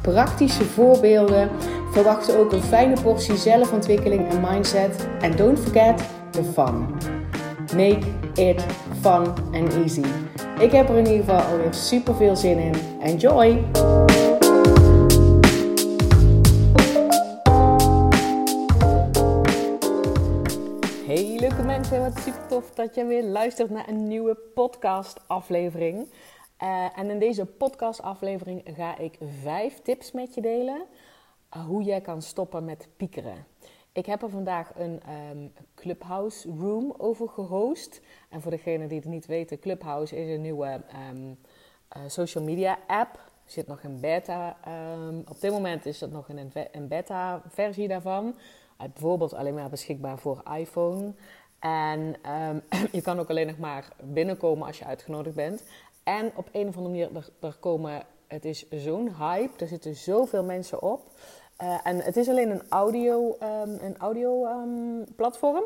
praktische voorbeelden. Verwacht ook een fijne portie zelfontwikkeling en mindset. En don't forget the fun. Make it fun and easy. Ik heb er in ieder geval alweer super veel zin in. Enjoy! Hey leuke mensen, wat super tof dat je weer luistert naar een nieuwe podcast aflevering. Uh, en in deze podcast aflevering ga ik vijf tips met je delen uh, hoe jij kan stoppen met piekeren. Ik heb er vandaag een um, Clubhouse Room over gehost. En voor degenen die het niet weten, Clubhouse is een nieuwe um, uh, social media app. Zit nog een beta. Um, op dit moment is het nog een, een beta versie daarvan. bijvoorbeeld alleen maar beschikbaar voor iPhone. En je kan ook alleen nog maar binnenkomen als je uitgenodigd bent. En op een of andere manier, er, komen, het is zo'n hype, er zitten zoveel mensen op. Uh, en het is alleen een audio, um, een audio um, platform.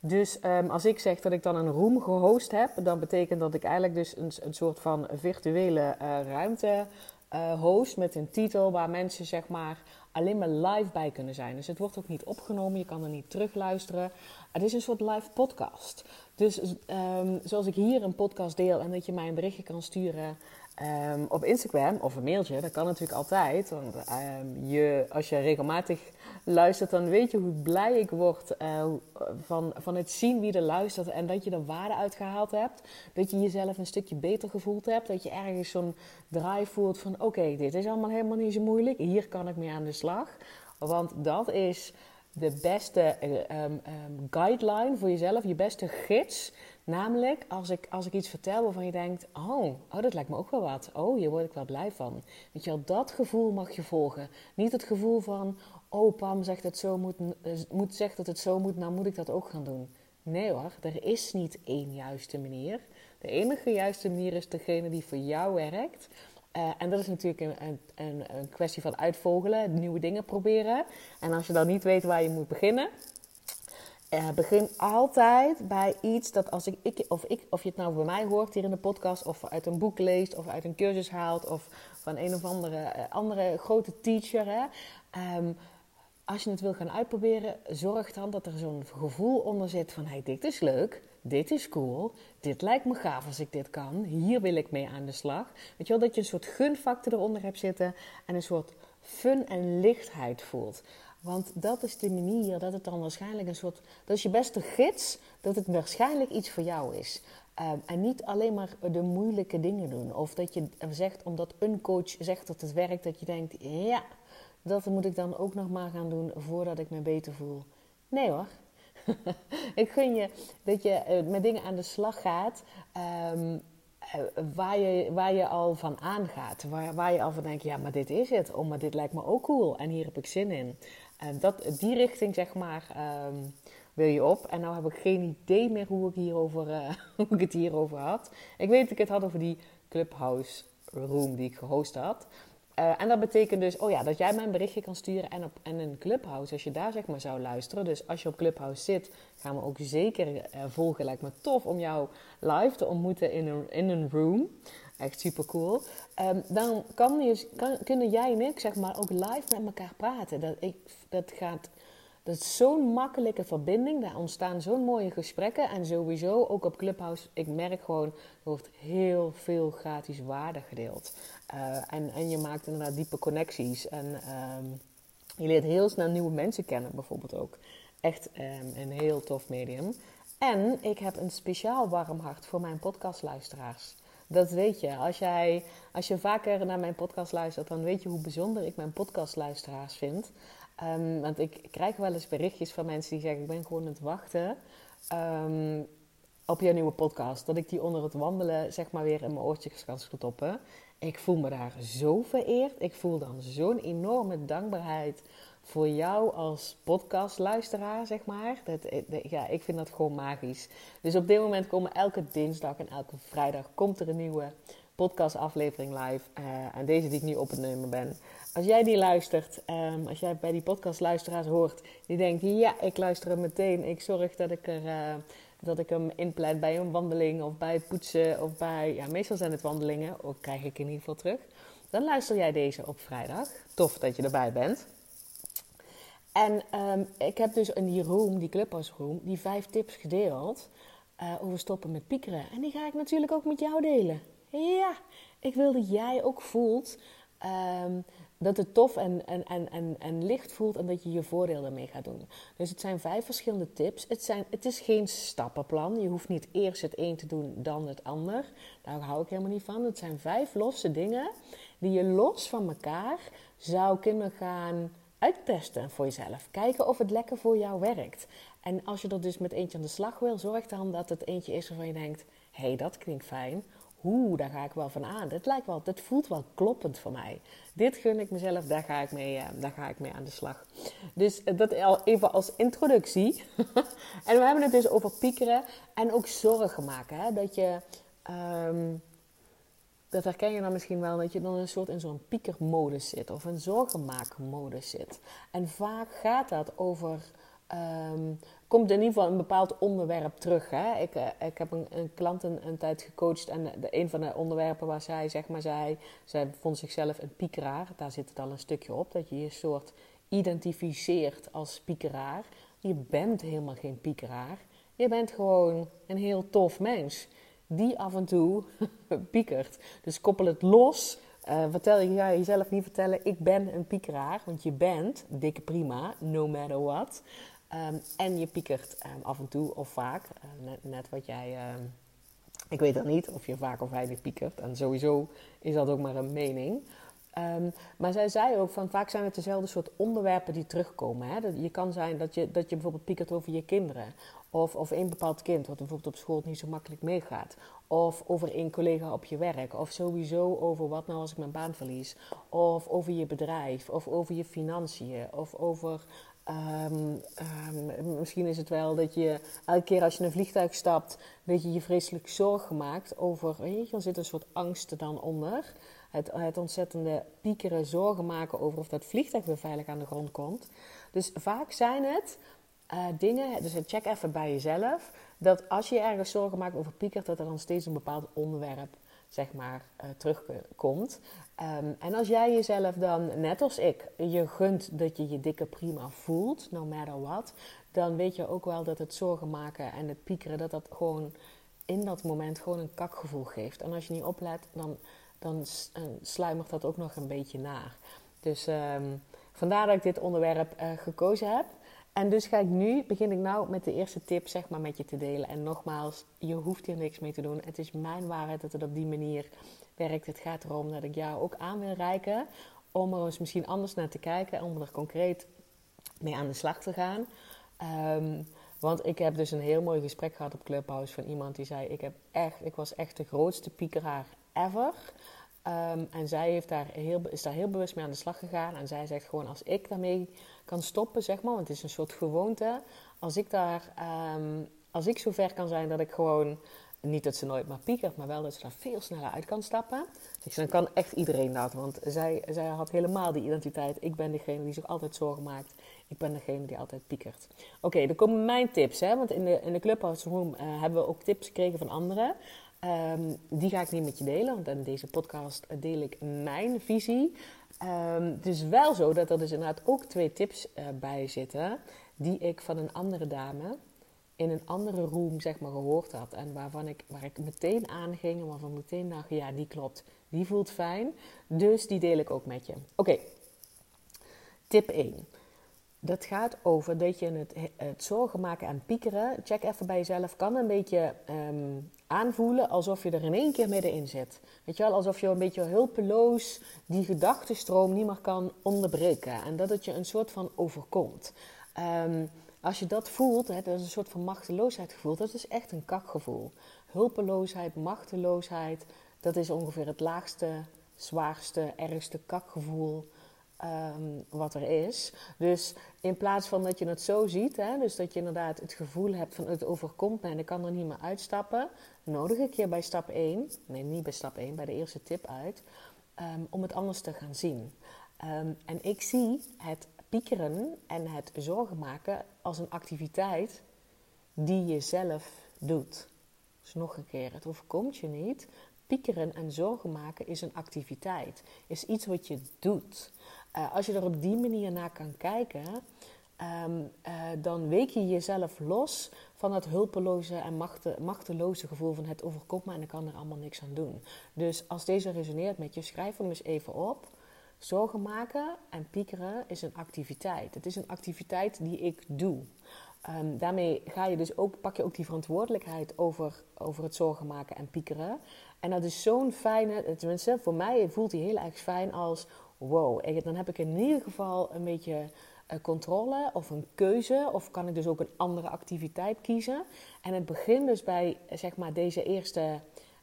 Dus um, als ik zeg dat ik dan een room gehost heb, dan betekent dat ik eigenlijk dus een, een soort van virtuele uh, ruimte uh, host met een titel waar mensen zeg maar alleen maar live bij kunnen zijn. Dus het wordt ook niet opgenomen, je kan er niet terugluisteren. Het is een soort live podcast. Dus um, zoals ik hier een podcast deel en dat je mij een berichtje kan sturen um, op Instagram of een mailtje, dat kan natuurlijk altijd. Want um, je, als je regelmatig luistert, dan weet je hoe blij ik word uh, van, van het zien wie er luistert en dat je er waarde uit gehaald hebt. Dat je jezelf een stukje beter gevoeld hebt. Dat je ergens zo'n draai voelt van oké, dit is allemaal helemaal niet zo moeilijk. Hier kan ik mee aan de slag. Want dat is de beste um, um, guideline voor jezelf, je beste gids. Namelijk, als ik, als ik iets vertel waarvan je denkt: oh, oh, dat lijkt me ook wel wat. Oh, hier word ik wel blij van. Weet je wel, dat gevoel mag je volgen. Niet het gevoel van: oh, Pam zegt, het zo moet, eh, moet, zegt dat het zo moet, nou moet ik dat ook gaan doen. Nee hoor, er is niet één juiste manier. De enige juiste manier is degene die voor jou werkt. Uh, en dat is natuurlijk een, een, een, kwestie van uitvogelen, nieuwe dingen proberen. En als je dan niet weet waar je moet beginnen, uh, begin altijd bij iets dat als ik, ik, of ik, of je het nou bij mij hoort hier in de podcast, of uit een boek leest, of uit een cursus haalt, of van een of andere, uh, andere grote teacher. Hè, um, als je het wil gaan uitproberen, zorg dan dat er zo'n gevoel onder zit van: hey, dit is leuk dit is cool, dit lijkt me gaaf als ik dit kan, hier wil ik mee aan de slag. Weet je wel, dat je een soort gunfactor eronder hebt zitten en een soort fun en lichtheid voelt. Want dat is de manier dat het dan waarschijnlijk een soort, dat is je beste gids, dat het waarschijnlijk iets voor jou is. Um, en niet alleen maar de moeilijke dingen doen. Of dat je zegt, omdat een coach zegt dat het werkt, dat je denkt, ja, dat moet ik dan ook nog maar gaan doen voordat ik me beter voel. Nee hoor, ik gun je dat je eh, met dingen aan de slag gaat um, waar, je, waar je al van aangaat. Waar, waar je al van denkt, ja, maar dit is het. Oh, maar dit lijkt me ook cool. En hier heb ik zin in. En dat, die richting, zeg maar, um, wil je op. En nou heb ik geen idee meer hoe ik, hierover, uh, hoe ik het hierover had. Ik weet dat ik het had over die Clubhouse room die ik gehost had. Uh, en dat betekent dus, oh ja, dat jij mij een berichtje kan sturen en, op, en een Clubhouse, als je daar zeg maar zou luisteren. Dus als je op Clubhouse zit, gaan we ook zeker uh, volgen. Lijkt me tof om jou live te ontmoeten in een, in een room. Echt super cool. Um, dan kan je, kan, kunnen jij en ik zeg maar ook live met elkaar praten. Dat, ik, dat gaat dat is zo'n makkelijke verbinding. Daar ontstaan zo'n mooie gesprekken. En sowieso, ook op Clubhouse, ik merk gewoon, er wordt heel veel gratis waarde gedeeld. Uh, en, en je maakt inderdaad diepe connecties. En um, je leert heel snel nieuwe mensen kennen, bijvoorbeeld ook. Echt um, een heel tof medium. En ik heb een speciaal warm hart voor mijn podcastluisteraars. Dat weet je. Als, jij, als je vaker naar mijn podcast luistert, dan weet je hoe bijzonder ik mijn podcastluisteraars vind. Um, want ik krijg wel eens berichtjes van mensen die zeggen: Ik ben gewoon aan het wachten um, op jouw nieuwe podcast. Dat ik die onder het wandelen, zeg maar, weer in mijn oortjes kan stoppen. Ik voel me daar zo vereerd. Ik voel dan zo'n enorme dankbaarheid voor jou als podcastluisteraar, zeg maar. Dat, ja, ik vind dat gewoon magisch. Dus op dit moment komen elke dinsdag en elke vrijdag komt er een nieuwe podcastaflevering live. Uh, en deze die ik nu op het nemen ben. Als jij die luistert, um, als jij bij die podcastluisteraars hoort, die denkt, ja, ik luister hem meteen. Ik zorg dat ik er... Uh, dat ik hem inplan bij een wandeling of bij poetsen of bij, ja, meestal zijn het wandelingen, ook krijg ik in ieder geval terug. Dan luister jij deze op vrijdag. Tof dat je erbij bent. En um, ik heb dus in die room, die Clubhouse room, die vijf tips gedeeld uh, over stoppen met piekeren. En die ga ik natuurlijk ook met jou delen. Ja, ik wil dat jij ook voelt um, dat het tof en, en, en, en, en licht voelt en dat je je voordeel ermee gaat doen. Dus het zijn vijf verschillende tips. Het, zijn, het is geen stappenplan. Je hoeft niet eerst het een te doen, dan het ander. Daar hou ik helemaal niet van. Het zijn vijf losse dingen die je los van elkaar zou kunnen gaan uittesten voor jezelf. Kijken of het lekker voor jou werkt. En als je er dus met eentje aan de slag wil, zorg dan dat het eentje is waarvan je denkt: hé, hey, dat klinkt fijn. Oeh, daar ga ik wel van aan. Het lijkt wel, het voelt wel kloppend voor mij. Dit gun ik mezelf, daar ga ik mee, uh, daar ga ik mee aan de slag. Dus uh, dat al even als introductie. en we hebben het dus over piekeren en ook zorgen maken. Hè? Dat je, um, dat herken je dan misschien wel, dat je dan een soort in zo'n piekermodus zit of een zorgenmaakmodus zit. En vaak gaat dat over um, komt in ieder geval een bepaald onderwerp terug. Hè? Ik, uh, ik heb een, een klant een, tijd gecoacht en een van de onderwerpen waar zij, zeg maar, zij, zij vond zichzelf een piekeraar. Daar zit het al een stukje op, dat je je soort identificeert als piekeraar. Je bent helemaal geen piekeraar. Je bent gewoon een heel tof mens die af en toe piekert. Dus koppel het los. Vertel je, ga jezelf niet vertellen, ik ben een piekeraar. Want je bent dikke prima, no matter what. Um, en je piekert um, af en toe of vaak. Uh, net, wat jij. Uh, ik weet dat niet of je vaak of weinig piekert. En sowieso is dat ook maar een mening. Maar zij zei ook van vaak zijn het dezelfde soort onderwerpen die terugkomen. Hè? Dat je kan zijn dat je, dat je bijvoorbeeld piekert over je kinderen. Of over een bepaald kind wat bijvoorbeeld op school niet zo makkelijk meegaat. Of over een collega op je werk. Of sowieso over wat nou als ik mijn baan verlies. Of over je bedrijf. Of over je financiën. Of over Um, um, misschien is het wel dat je elke keer als je in een vliegtuig stapt, dat je je vreselijk zorgen maakt over, weet je, er zit een soort angst dan onder. Het, het ontzettende piekeren, zorgen maken over of dat vliegtuig weer veilig aan de grond komt. Dus vaak zijn het uh, dingen, dus check even bij jezelf, dat als je ergens zorgen maakt over piekert, dat er dan steeds een bepaald onderwerp zeg maar, uh, terugkomt. Um, en als jij jezelf dan, net als ik, je gunt dat je je dikke prima voelt, no matter what, dan weet je ook wel dat het zorgen maken en het piekeren, dat dat gewoon in dat moment gewoon een kakgevoel geeft. En als je niet oplet, dan, dan uh, sluimert dat ook nog een beetje naar. Dus um, vandaar dat ik dit onderwerp gekozen heb. En dus ga ik nu, begin ik nou met de eerste tip zeg maar met je te delen. En nogmaals, je hoeft hier niks mee te doen. Het is mijn waarheid dat het op die manier werkt. Het gaat erom dat ik jou ook aan wil reiken om er eens misschien anders naar te kijken. Om er concreet mee aan de slag te gaan. Um, want ik heb dus een heel mooi gesprek gehad op Clubhouse van iemand die zei: ik, heb echt, ik was echt de grootste piekeraar ever. Um, en zij heeft daar heel, is daar heel bewust mee aan de slag gegaan. En zij zegt gewoon: als ik daarmee kan stoppen, zeg maar, want het is een soort gewoonte. Als ik daar, um, als ik zover kan zijn dat ik gewoon, niet dat ze nooit maar piekert, maar wel dat ze daar veel sneller uit kan stappen. Dan kan echt iedereen dat, want zij, zij had helemaal die identiteit. Ik ben degene die zich altijd zorgen maakt. Ik ben degene die altijd piekert. Oké, dan komen mijn tips, hè, want in de, in de Clubhouse Room uh, hebben we ook tips gekregen van anderen. Um, die ga ik niet met je delen, want in deze podcast deel ik mijn visie. Um, het is wel zo dat er dus inderdaad ook twee tips uh, bij zitten, die ik van een andere dame in een andere room zeg maar gehoord had. En waarvan ik, waar ik meteen aanging en waarvan meteen dacht, ja die klopt, die voelt fijn. Dus die deel ik ook met je. Oké, tip 1. Dat gaat over dat je het, het zorgen maken en piekeren. Check even bij jezelf. Kan een beetje um, aanvoelen alsof je er in één keer middenin zit. Weet je wel, alsof je een beetje hulpeloos die gedachtenstroom niet meer kan onderbreken. En dat het je een soort van overkomt. Um, als je dat voelt, hè, dat is een soort van machteloosheid gevoel, dat is echt een kakgevoel. Hulpeloosheid, machteloosheid, dat is ongeveer het laagste, zwaarste, ergste kakgevoel ehm, wat er is. Dus in plaats van dat je het zo ziet, hè, dus dat je inderdaad het gevoel hebt van het overkomt me en ik kan er niet meer uitstappen, nodig ik je bij stap 1, nee niet bij stap 1, bij de eerste tip uit, ehm, om het anders te gaan zien. Ehm, en ik zie het piekeren en het zorgen maken als een activiteit die je zelf doet. Dus nog een keer, het overkomt je niet. Piekeren en zorgen maken is een activiteit, is iets wat je doet. Uh, als je er op die manier naar kan kijken, um, uh, dan week je jezelf los van dat hulpeloze en machte, machteloze gevoel van het overkomt me en ik kan er allemaal niks aan doen. Dus als deze resoneert met je, schrijf hem eens even op. Zorgen maken en piekeren is een activiteit. Het is een activiteit die ik doe. Um, daarmee ga je dus ook, pak je ook die verantwoordelijkheid over, over het zorgen maken en piekeren. En dat is zo'n fijne, tenminste voor mij voelt hij heel erg fijn als wow, dan heb ik in ieder geval een beetje uh, controle of een keuze. Of kan ik dus ook een andere activiteit kiezen. En het begint dus bij zeg maar, deze eerste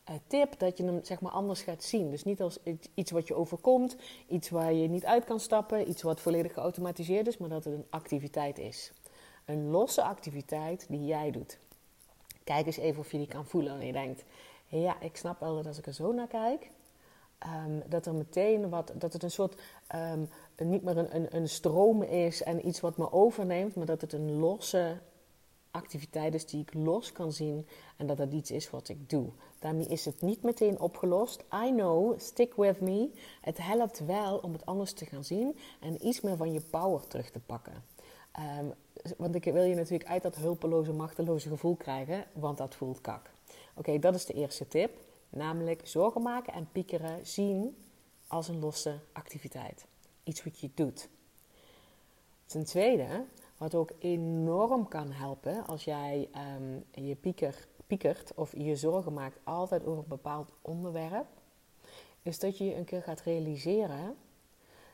uh, tip dat je hem zeg maar, anders gaat zien. Dus niet als iets wat je overkomt, iets waar je niet uit kan stappen, iets wat volledig geautomatiseerd is, maar dat het een activiteit is. Een losse activiteit die jij doet. Kijk eens even of je die kan voelen en je denkt, ja, ik snap wel dat als ik er zo naar kijk, um, dat er meteen wat, dat het een soort, um, niet meer een, een, stroom is en iets wat me overneemt, maar dat het een losse activiteit is die ik los kan zien en dat het iets is wat ik doe. Daarmee is het niet meteen opgelost. I know, stick with me. Het helpt wel om het anders te gaan zien en iets meer van je power terug te pakken. Um, want ik wil je natuurlijk uit dat hulpeloze, machteloze gevoel krijgen, want dat voelt kak. Oké, dat is de eerste tip. Namelijk zorgen maken en piekeren zien als een losse activiteit. Iets wat je doet. Ten tweede, wat ook enorm kan helpen als jij um, je pieker, piekert of je zorgen maakt altijd over een bepaald onderwerp, is dat je een keer gaat realiseren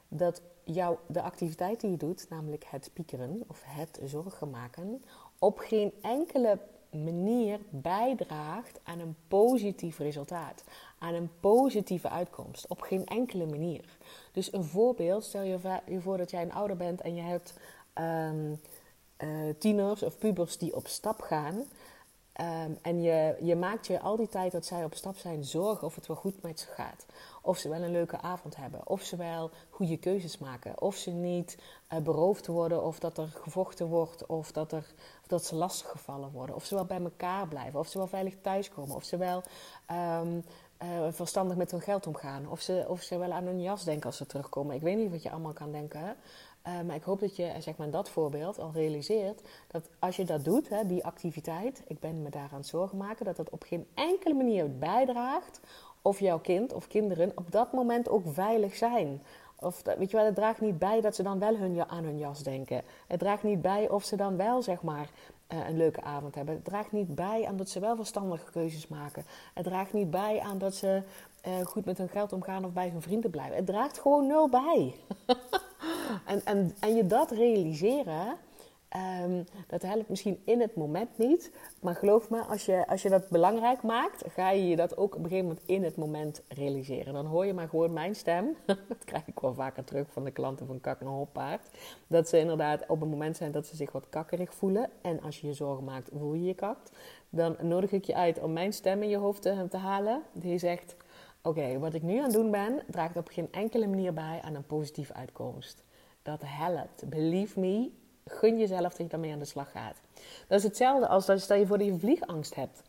dat jou, de activiteit die je doet, namelijk het piekeren of het zorgen maken, op geen enkele manier bijdraagt aan een positief resultaat, aan een positieve uitkomst. Op geen enkele manier. Dus een voorbeeld, stel je voor dat jij een ouder bent en je hebt um, uh, tieners of pubers die op stap gaan. Um, en je, je maakt je al die tijd dat zij op stap zijn zorgen of het wel goed met ze gaat. Of ze wel een leuke avond hebben. Of ze wel goede keuzes maken. Of ze niet uh, beroofd worden. Of dat er gevochten wordt. Of dat, er, dat ze lastiggevallen worden. Of ze wel bij elkaar blijven. Of ze wel veilig thuiskomen. Of ze wel um, uh, verstandig met hun geld omgaan. Of ze, of ze wel aan hun jas denken als ze terugkomen. Ik weet niet wat je allemaal kan denken. Uh, maar ik hoop dat je zeg maar, dat voorbeeld al realiseert. Dat als je dat doet, hè, die activiteit, ik ben me daaraan zorgen maken, dat dat op geen enkele manier bijdraagt of jouw kind of kinderen op dat moment ook veilig zijn. Of weet je wel, het draagt niet bij dat ze dan wel hun, aan hun jas denken. Het draagt niet bij of ze dan wel zeg maar uh, een leuke avond hebben. Het draagt niet bij aan dat ze wel verstandige keuzes maken. Het draagt niet bij aan dat ze uh, goed met hun geld omgaan of bij hun vrienden blijven. Het draagt gewoon nul bij. en, en, en je dat realiseren, um, dat helpt misschien in het moment niet. Maar geloof me, als je, als je dat belangrijk maakt, ga je je dat ook op een gegeven moment in het moment realiseren. Dan hoor je maar gewoon mijn stem. dat krijg ik wel vaker terug van de klanten van Kak en Hoppaard. Dat ze inderdaad op een moment zijn dat ze zich wat kakkerig voelen. En als je je zorgen maakt, voel je je kakt. Dan nodig ik je uit om mijn stem in je hoofd te, te halen. Die zegt Oké, wat ik nu aan het doen ben, draagt op geen enkele manier bij aan een positieve uitkomst. Dat helpt. Believe me, gun jezelf dat je daarmee aan de slag gaat. Dat is hetzelfde als dat stel je voor dat je vliegangst hebt.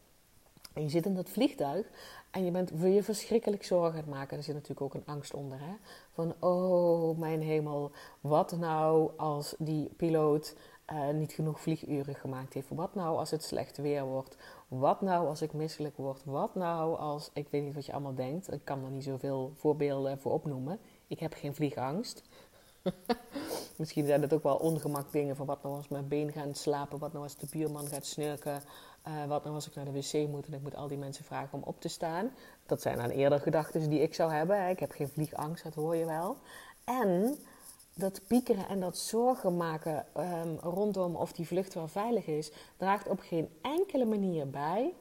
En je zit in dat vliegtuig en je bent voor je verschrikkelijk zorgen aan het maken. Er zit natuurlijk ook een angst onder. Hè? Van, oh mijn hemel, wat nou als die piloot uh, niet genoeg vlieguren gemaakt heeft? Wat nou als het slecht weer wordt? Wat nou als ik misselijk word? Wat nou als, ik weet niet wat je allemaal denkt. Ik kan er niet zoveel voorbeelden voor opnoemen. Ik heb geen vliegangst. Misschien zijn het ook wel ongemak dingen van wat nou als mijn been gaat slapen, wat nou als de buurman gaat snurken, uh, wat nou als ik naar de wc moet en ik moet al die mensen vragen om op te staan. Dat zijn dan eerder gedachten die ik zou hebben. Ik heb geen vliegangst, dat hoor je wel. En dat piekeren en dat zorgen maken um, rondom of die vlucht wel veilig is, draagt op geen enkele manier bij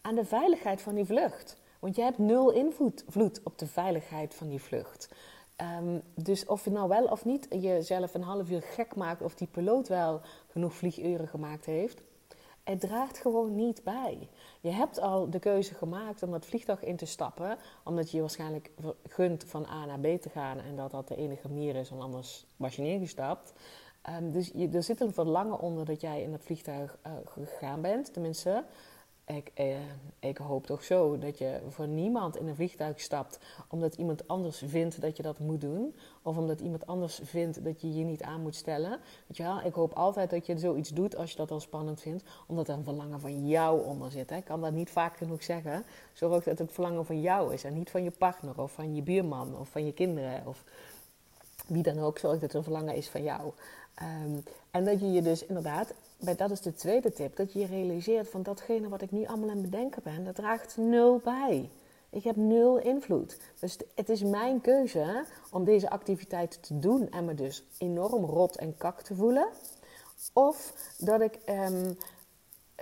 aan de veiligheid van die vlucht. Want je hebt nul invloed op de veiligheid van die vlucht. Ehm, dus of je nou wel of niet jezelf een half uur gek maakt of die piloot wel genoeg vlieguren gemaakt heeft, het draagt gewoon niet bij. Je hebt al de keuze gemaakt om dat vliegtuig in te stappen, omdat je je waarschijnlijk gunt van A naar B te gaan en dat dat de enige manier is, want anders was je neergestapt. Um, dus je, er zit een verlangen onder dat jij in dat vliegtuig uh, gegaan bent. Tenminste, ik, eh, ik hoop toch zo dat je voor niemand in een vliegtuig stapt omdat iemand anders vindt dat je dat moet doen. Of omdat iemand anders vindt dat je je niet aan moet stellen. Weet je? Ik hoop altijd dat je zoiets doet als je dat al spannend vindt, omdat er een verlangen van jou onder zit. Hè? Ik kan dat niet vaak genoeg zeggen. Zorg dat het verlangen van jou is en niet van je partner of van je buurman of van je kinderen of wie dan ook. Zorg dat het een verlangen is van jou. Um, en dat je je dus inderdaad dat is de tweede tip, dat je je realiseert van datgene wat ik nu allemaal aan het bedenken ben, dat draagt nul bij. Ik heb nul invloed. Dus het is mijn keuze om deze activiteit te doen en me dus enorm rot en kak te voelen. Of dat ik um,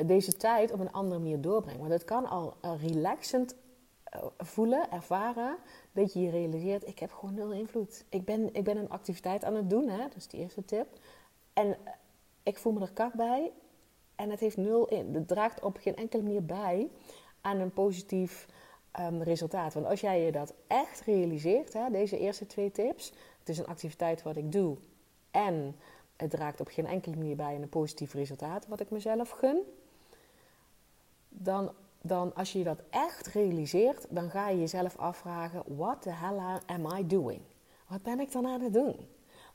deze tijd op een andere manier doorbreng. Want het kan al relaxend uh, voelen, ervaren, dat je je realiseert, ik heb gewoon nul invloed. Ik ben, ik ben een activiteit aan het doen, hè? dat is de eerste tip. En ik voel me er kak bij. En het heeft nul in. Het draagt op geen enkele manier bij aan een positief um, resultaat. Want als jij je dat echt realiseert, hè, deze eerste twee tips. Het is een activiteit wat ik doe. En het draagt op geen enkele manier bij aan een positief resultaat wat ik mezelf gun. Dan, dan als je je dat echt realiseert, dan ga je jezelf afvragen: what the hell am I doing? Wat ben ik dan aan het doen?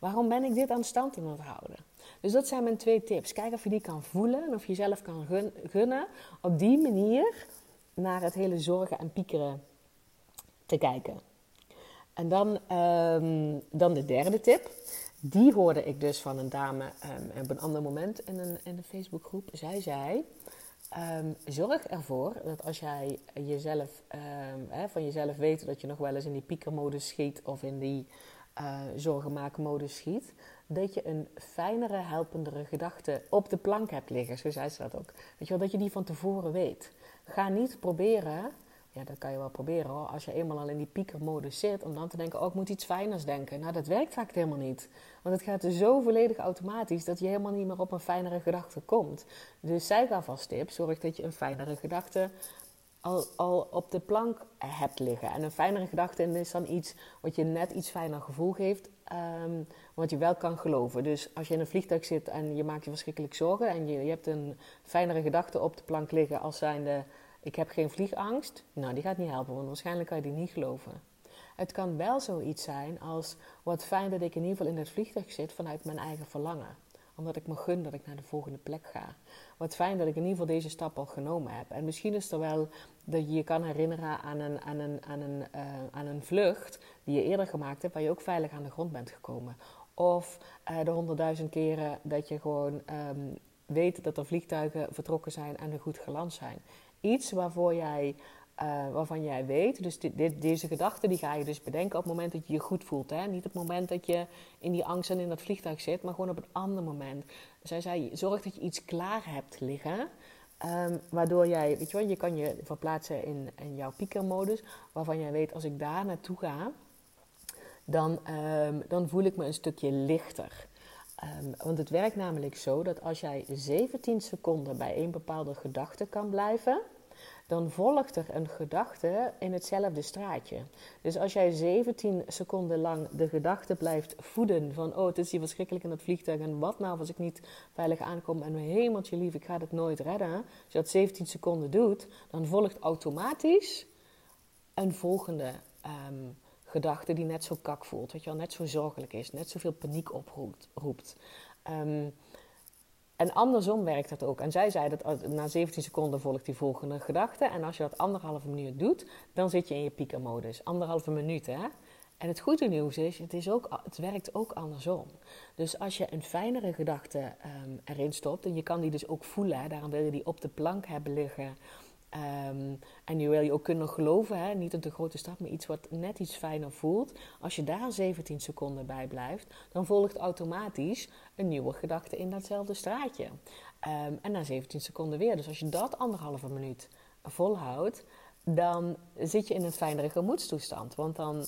Waarom ben ik dit aan stand aan het houden? Dus dat zijn mijn twee tips. Kijk of je die kan voelen en of je jezelf kan gunnen. Op die manier naar het hele zorgen en piekeren te kijken. En dan, um, dan de derde tip. Die hoorde ik dus van een dame um, op een ander moment in een, in een Facebookgroep. Zij zei: um, Zorg ervoor dat als jij jezelf, hè, van jezelf weet dat je nog wel eens in die piekermodus schiet of in die uh, zorgenmakenmodus schiet, dat je een fijnere, helpendere gedachte op de plank hebt liggen. Zo zei ze dat ook. Weet je wel, dat je die van tevoren weet. Ga niet proberen, ja, dat kan je wel proberen hoor, als je eenmaal al in die piekermodus zit, om dan te denken, oh, ik moet iets fijners denken. Nou, dat werkt vaak helemaal niet. Want het gaat zo volledig automatisch dat je helemaal niet meer op een fijnere gedachte komt. Dus zij gaf als tip, zorg dat je een fijnere gedachte al, al op de plank hebt liggen. En een fijnere gedachte is dan iets wat je net iets fijner gevoel geeft, um, wat je wel kan geloven. Dus als je in een vliegtuig zit en je maakt je verschrikkelijk zorgen en je, je hebt een fijnere gedachte op de plank liggen als zijnde ik heb geen vliegangst, nou die gaat niet helpen, want waarschijnlijk kan je die niet geloven. Het kan wel zoiets zijn als wat fijn dat ik in ieder geval in het vliegtuig zit vanuit mijn eigen verlangen omdat ik me gun dat ik naar de volgende plek ga. Wat fijn dat ik in ieder geval deze stap al genomen heb. En misschien is er wel dat je je kan herinneren aan een, aan een, aan een, uh, aan een vlucht die je eerder gemaakt hebt, waar je ook veilig aan de grond bent gekomen. Of uh, de honderdduizend keren dat je gewoon um, weet dat er vliegtuigen vertrokken zijn en er goed geland zijn. Iets waarvoor jij uh, waarvan jij weet, dus dit, deze gedachten die ga je dus bedenken op het moment dat je je goed voelt. Hè? Niet op het moment dat je in die angst en in dat vliegtuig zit, maar gewoon op een ander moment. Zij zei, zorg dat je iets klaar hebt liggen. Um, waardoor jij, weet je wel, je kan je verplaatsen in, in jouw piekermodus. Waarvan jij weet, als ik daar naartoe ga, dan, um, dan voel ik me een stukje lichter. Um, want het werkt namelijk zo dat als jij 17 seconden bij een bepaalde gedachte kan blijven dan volgt er een gedachte in hetzelfde straatje. Dus als jij 17 seconden lang de gedachte blijft voeden van oh, het is hier verschrikkelijk in het vliegtuig en wat nou als ik niet veilig aankom en hemeltje lief, ik ga het nooit redden. Als je dat 17 seconden doet, dan volgt automatisch een volgende um, gedachte die net zo kak voelt, weet je wel, net zo zorgelijk is, net zoveel paniek oproept. Um, en andersom werkt dat ook. En zij zei dat na 17 seconden volgt die volgende gedachte. En als je dat anderhalve minuut doet, dan zit je in je piekermodus. Anderhalve minuut, hè? En het goede nieuws is, het, is ook, het werkt ook andersom. Dus als je een fijnere gedachte um, erin stopt, en je kan die dus ook voelen, hè, daarom wil je die op de plank hebben liggen Um, en nu wil je ook kunnen geloven, hè? niet een te grote stap, maar iets wat net iets fijner voelt. Als je daar 17 seconden bij blijft, dan volgt automatisch een nieuwe gedachte in datzelfde straatje. Um, en na 17 seconden weer. Dus als je dat anderhalve minuut volhoudt, dan zit je in een fijnere gemoedstoestand. Want dan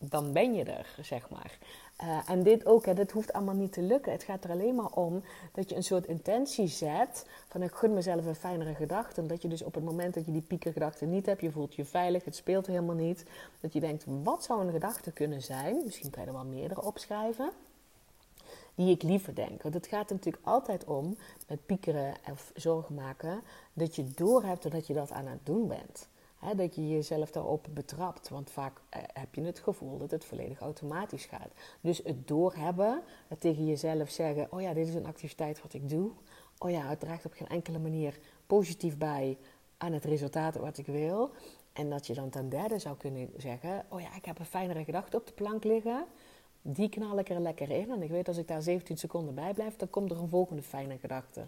dan ben je er, zeg maar. Uh, en dit ook, hè, dit hoeft allemaal niet te lukken. Het gaat er alleen maar om dat je een soort intentie zet van ik gun mezelf een fijnere gedachte. Dat je dus op het moment dat je die piekergedachte niet hebt, je voelt je veilig, het speelt helemaal niet. Dat je denkt, wat zou een gedachte kunnen zijn? Misschien kan je er wel meerdere opschrijven. Die ik liever denk. Want het gaat er natuurlijk altijd om, met piekeren of zorgen maken, dat je doorhebt dat je dat aan het doen bent dat je jezelf daarop betrapt. Want vaak eh, heb je het gevoel dat het volledig automatisch gaat. Dus het doorhebben, het tegen jezelf zeggen: Oh ja, dit is een activiteit wat ik doe. Oh ja, het draagt op geen enkele manier positief bij aan het resultaat wat ik wil. En dat je dan ten derde zou kunnen zeggen: Oh ja, ik heb een fijnere gedachte op de plank liggen. Die knal ik er lekker in. En ik weet als ik daar 17 seconden bij blijf, dan komt er een volgende fijne gedachte.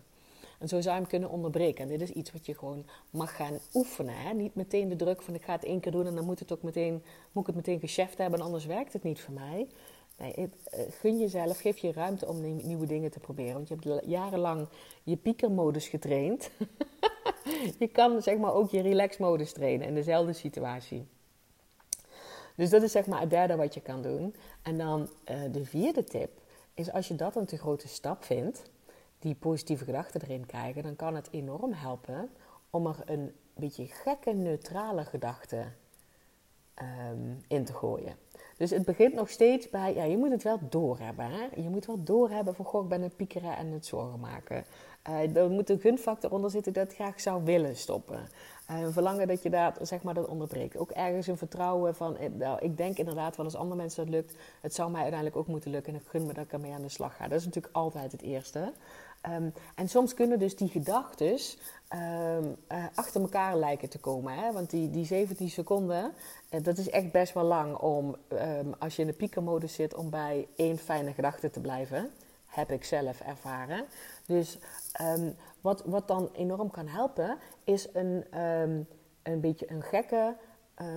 En zo zou je hem kunnen onderbreken. En dit is iets wat je gewoon mag gaan oefenen. Hè? Niet meteen de druk van ik ga het één keer doen en dan moet, het ook meteen, moet ik het meteen gecheft hebben, anders werkt het niet voor mij. Nee, eh, gun jezelf, geef je ruimte om nieuwe dingen te proberen. Want je hebt jarenlang je piekermodus getraind. je kan zeg maar ook je relaxmodus trainen in dezelfde situatie. Dus dat is zeg maar het derde wat je kan doen. En dan uh, de vierde tip is als je dat een te grote stap vindt, die positieve gedachten erin krijgen, dan kan het enorm helpen om er een beetje gekke, neutrale gedachte um, in te gooien. Dus het begint nog steeds bij, ja, je moet het wel doorhebben. Hè? Je moet wel doorhebben van, goh, ik ben het piekeren en het zorgen maken. Uh, er moet een gunfactor onder zitten dat ik graag zou willen stoppen. Uh, een verlangen dat je daar, zeg maar, dat onderbreekt. Ook ergens een vertrouwen van, eh, nou, ik denk inderdaad wel als andere mensen dat lukt, het zou mij uiteindelijk ook moeten lukken en ik gun me dat ik ermee aan de slag ga. Dat is natuurlijk altijd het eerste. Ehm, en soms kunnen dus die gedachten um, uh, achter elkaar lijken te komen. Hè? Want die, die 17 seconden, uh, dat is echt best wel lang om, um, als je in de piekermodus zit, om bij één fijne gedachte te blijven. Heb ik zelf ervaren. Dus wat, wat dan enorm kan helpen, is een, een beetje een gekke,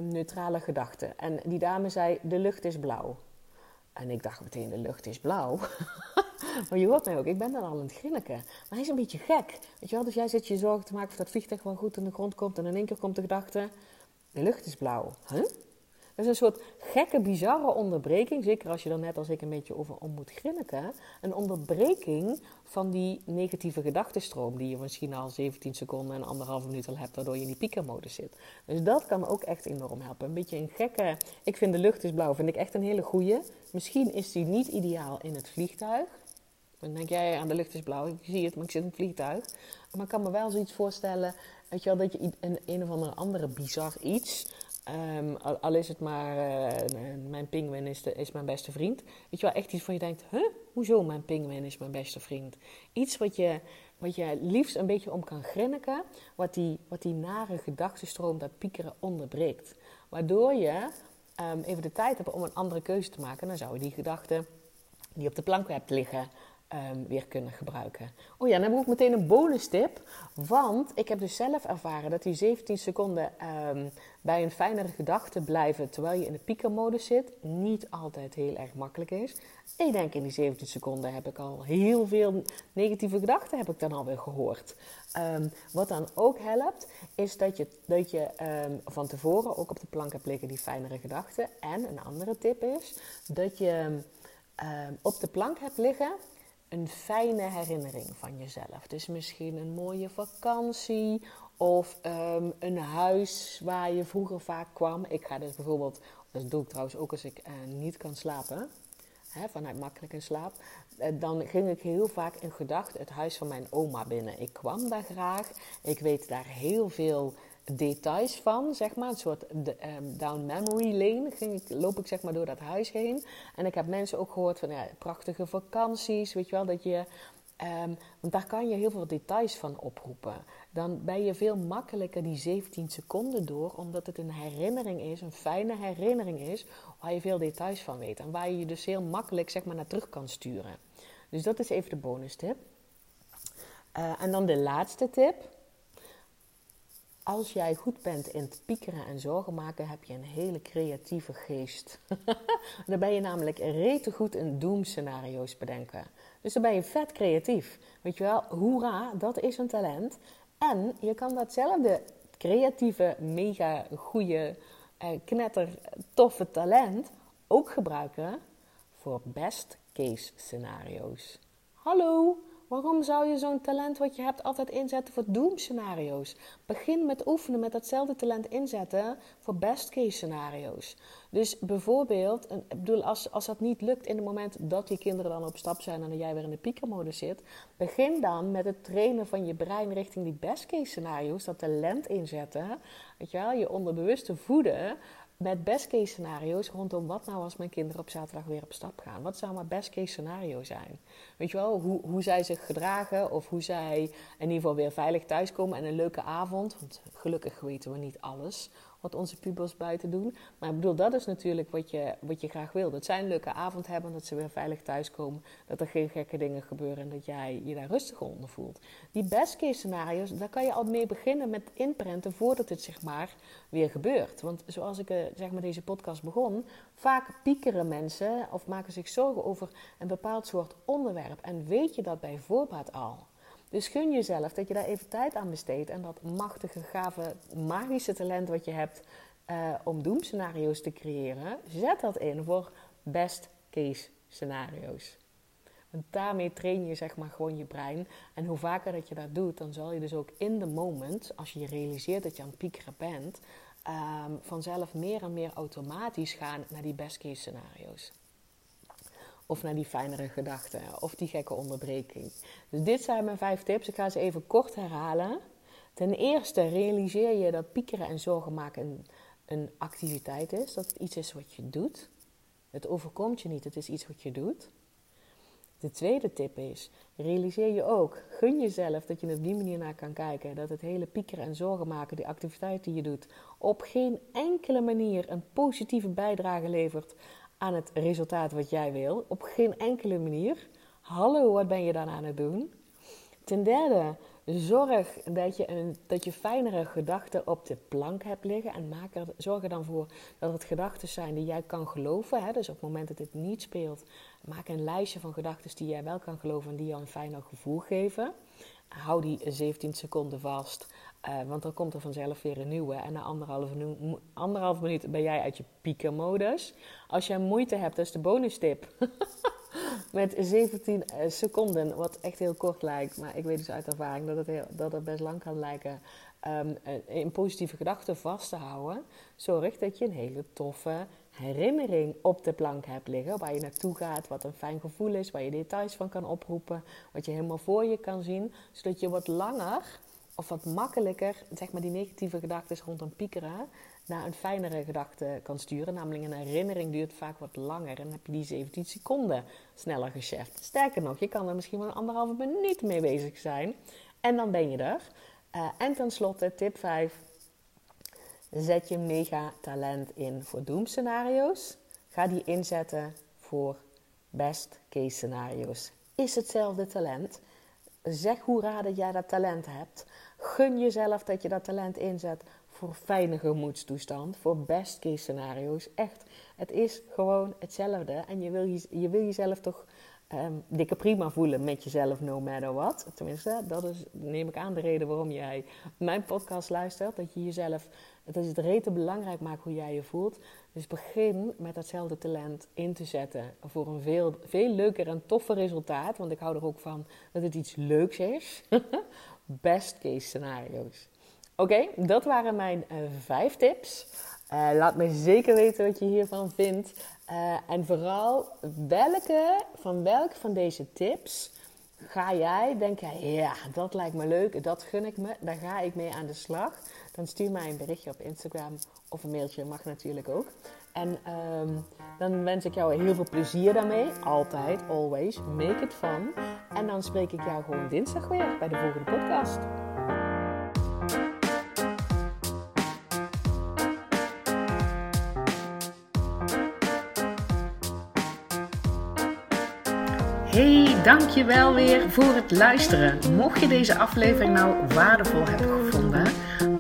neutrale gedachte. En die dame zei: De lucht is blauw. En ik dacht meteen: De lucht is blauw. maar je hoort mij ook, ik ben dan al aan het grinniken. Maar hij is een beetje gek. Weet je wel, dus jij zit je zorgen te maken of dat vliegtuig wel goed in de grond komt. En in één keer komt de gedachte, de lucht is blauw. Huh? Dat is een soort gekke, bizarre onderbreking. Zeker als je dan net als ik een beetje over om moet grinniken. Een onderbreking van die negatieve gedachtenstroom. Die je misschien al 17 seconden en anderhalve minuut al hebt. Waardoor je in die piekermodus zit. Dus dat kan ook echt enorm helpen. Een beetje een gekke... Ik vind de lucht is blauw. Vind ik echt een hele goeie. Misschien is die niet ideaal in het vliegtuig. Dan denk jij, aan de lucht is blauw, ik zie het, maar ik zit in een vliegtuig. Maar ik kan me wel zoiets voorstellen, weet je wel, dat je een, een of andere, andere bizar iets... Um, al, is het maar, uh, mijn pinguïn is, is mijn beste vriend. Weet je wel, echt iets van je denkt, huh? Hoezo mijn pinguïn is mijn beste vriend? Iets wat je, wat je liefst een beetje om kan grinniken. Wat die, wat die nare gedachtenstroom, dat piekeren onderbreekt. Waardoor je um, even de tijd hebt om een andere keuze te maken. Dan zou je die gedachte die op de plank hebt liggen um, weer kunnen gebruiken. Oh ja, dan heb ik ook meteen een bonus tip. Want ik heb dus zelf ervaren dat die 17 seconden um, bij een fijnere gedachte blijven terwijl je in de piekermodus zit, niet altijd heel erg makkelijk is. Ik denk in die 17 seconden heb ik al heel veel negatieve gedachten heb ik dan alweer gehoord. Um, wat dan ook helpt, is dat je, dat je van tevoren ook op de plank hebt liggen die fijnere gedachten. En een andere tip is dat je op de plank hebt liggen een fijne herinnering van jezelf. Dus misschien een mooie vakantie of ehm, een huis waar je vroeger vaak kwam. Ik ga dus bijvoorbeeld, dat doe ik trouwens ook als ik uh, niet kan slapen, hè, vanuit makkelijke slaap. Uh, dan ging ik heel vaak in gedachten het huis van mijn oma binnen. Ik kwam daar graag. Ik weet daar heel veel details van, zeg maar. Een soort um, down memory lane ging ik, loop ik zeg maar door dat huis heen. En ik heb mensen ook gehoord van ja, prachtige vakanties, weet je wel, dat je... Um, want daar kan je heel veel details van oproepen. Dan ben je veel makkelijker die 17 seconden door, omdat het een herinnering is, een fijne herinnering is, waar je veel details van weet. En waar je je dus heel makkelijk zeg maar, naar terug kan sturen. Dus dat is even de bonus tip. Uh, en dan de laatste tip als jij goed bent in het piekeren en zorgen maken, heb je een hele creatieve geest. dan ben je namelijk rete goed in doemscenario's bedenken. Dus dan ben je vet creatief. Weet je wel, hoera, dat is een talent. En je kan datzelfde creatieve, mega goede, eh, knetter, toffe talent ook gebruiken voor best case scenario's. Hallo, waarom zou je zo'n talent wat je hebt altijd inzetten voor doemscenario's? Begin met oefenen met datzelfde talent inzetten voor best case scenario's. Dus bijvoorbeeld, ik bedoel, als, als dat niet lukt in het moment dat je kinderen dan op stap zijn en dat jij weer in de piekermodus zit, begin dan met het trainen van je brein richting die best case scenario's, dat talent inzetten. Weet je wel, je onderbewuste voeden met best case scenario's rondom wat nou als mijn kinderen op zaterdag weer op stap gaan. Wat zou mijn best case scenario zijn? Weet je wel, hoe, hoe zij zich gedragen of hoe zij in ieder geval weer veilig thuiskomen en een leuke avond. Want gelukkig weten we niet alles wat onze pubers buiten doen. Maar ik bedoel, dat is natuurlijk wat je, wat je graag wil. Dat zij een leuke avond hebben, dat ze weer veilig thuiskomen. Dat er geen gekke dingen gebeuren en dat jij je daar rustig onder voelt. Die best case scenario's, daar kan je al mee beginnen met inprenten voordat het zeg maar weer gebeurt. Want zoals ik eh, zeg maar deze podcast begon, vaak piekeren mensen of maken zich zorgen over een bepaald soort onderwerp. En weet je dat bij voorbaat al? Dus gun jezelf dat je daar even tijd aan besteedt en dat machtige, gave, magische talent wat je hebt uh, om doemscenario's te creëren, zet dat in voor best case scenario's. Want daarmee train je zeg maar gewoon je brein. En hoe vaker dat je dat doet, dan zal je dus ook in de moment, als je realiseert dat je aan het piekeren bent, um, vanzelf meer en meer automatisch gaan naar die best case scenario's. Of naar die fijnere gedachten. Of die gekke onderbreking. Dus dit zijn mijn vijf tips. Ik ga ze even kort herhalen. Ten eerste realiseer je dat piekeren en zorgen maken een, een activiteit is. Dat het iets is wat je doet. Het overkomt je niet, het is iets wat je doet. De tweede tip is, realiseer je ook, gun jezelf dat je op die manier naar kan kijken. Dat het hele piekeren en zorgen maken, die activiteit die je doet, op geen enkele manier een positieve bijdrage levert aan het resultaat wat jij wil. Op geen enkele manier. Hallo, wat ben je dan aan het doen? Ten derde, zorg dat je, een, dat je fijnere gedachten op de plank hebt liggen. En maak er, zorg er dan voor dat het gedachten zijn die jij kan geloven. Hè? Dus op het moment dat dit niet speelt, maak een lijstje van gedachten die jij wel kan geloven en die jou een fijner gevoel geven. Hou die 17 seconden vast. Uh, want dan komt er vanzelf weer een nieuwe. En na anderhalve, anderhalve minuut ben jij uit je piekenmodus. Als jij moeite hebt, dat is de bonus tip. Met 17 eh, seconden, wat echt heel kort lijkt. Maar ik weet dus uit ervaring dat het, heel, dat best lang kan lijken. Um, in positieve gedachten vast te houden. Zorg dat je een hele toffe herinnering op de plank hebt liggen. Waar je naartoe gaat, wat een fijn gevoel is. Waar je details van kan oproepen. Wat je helemaal voor je kan zien. Zodat je wat langer of wat makkelijker, zeg maar, die negatieve gedachten rondom piekeren naar een fijnere gedachte kan sturen. Namelijk een herinnering duurt vaak wat langer en dan heb je die 17 seconden sneller gecheft. Sterker nog, je kan er misschien wel een anderhalve minuut mee bezig zijn en dan ben je er. Uh, en tenslotte, tip 5. Zet je mega talent in voor doemscenario's. Ga die inzetten voor best case scenario's. Is hetzelfde talent. Zeg hoera dat jij dat talent hebt. Gun jezelf dat je dat talent inzet voor fijne gemoedstoestand, voor best case scenario's. Echt, het is gewoon hetzelfde. En je wil, je, je wil jezelf toch um, dikke prima voelen met jezelf, no matter what. Tenminste, dat is, neem ik aan, de reden waarom jij mijn podcast luistert. Dat je jezelf, het is het rete belangrijk maakt hoe jij je voelt. Dus begin met datzelfde talent in te zetten voor een veel, veel leuker en toffer resultaat. Want ik hou er ook van dat het iets leuks is. Best case scenario's. Oké, dat waren mijn uh, vijf tips. Uh, laat me zeker weten wat je hiervan vindt. Uh, en vooral, welke, van welke van deze tips ga jij denken, ja, dat lijkt me leuk, dat gun ik me, daar ga ik mee aan de slag. Dan stuur mij een berichtje op Instagram of een mailtje, mag natuurlijk ook. En um, dan wens ik jou heel veel plezier daarmee. Altijd, always. Make it fun. En dan spreek ik jou gewoon dinsdag weer bij de volgende podcast. Hey, dankjewel weer voor het luisteren. Mocht je deze aflevering nou waardevol hebben gevonden,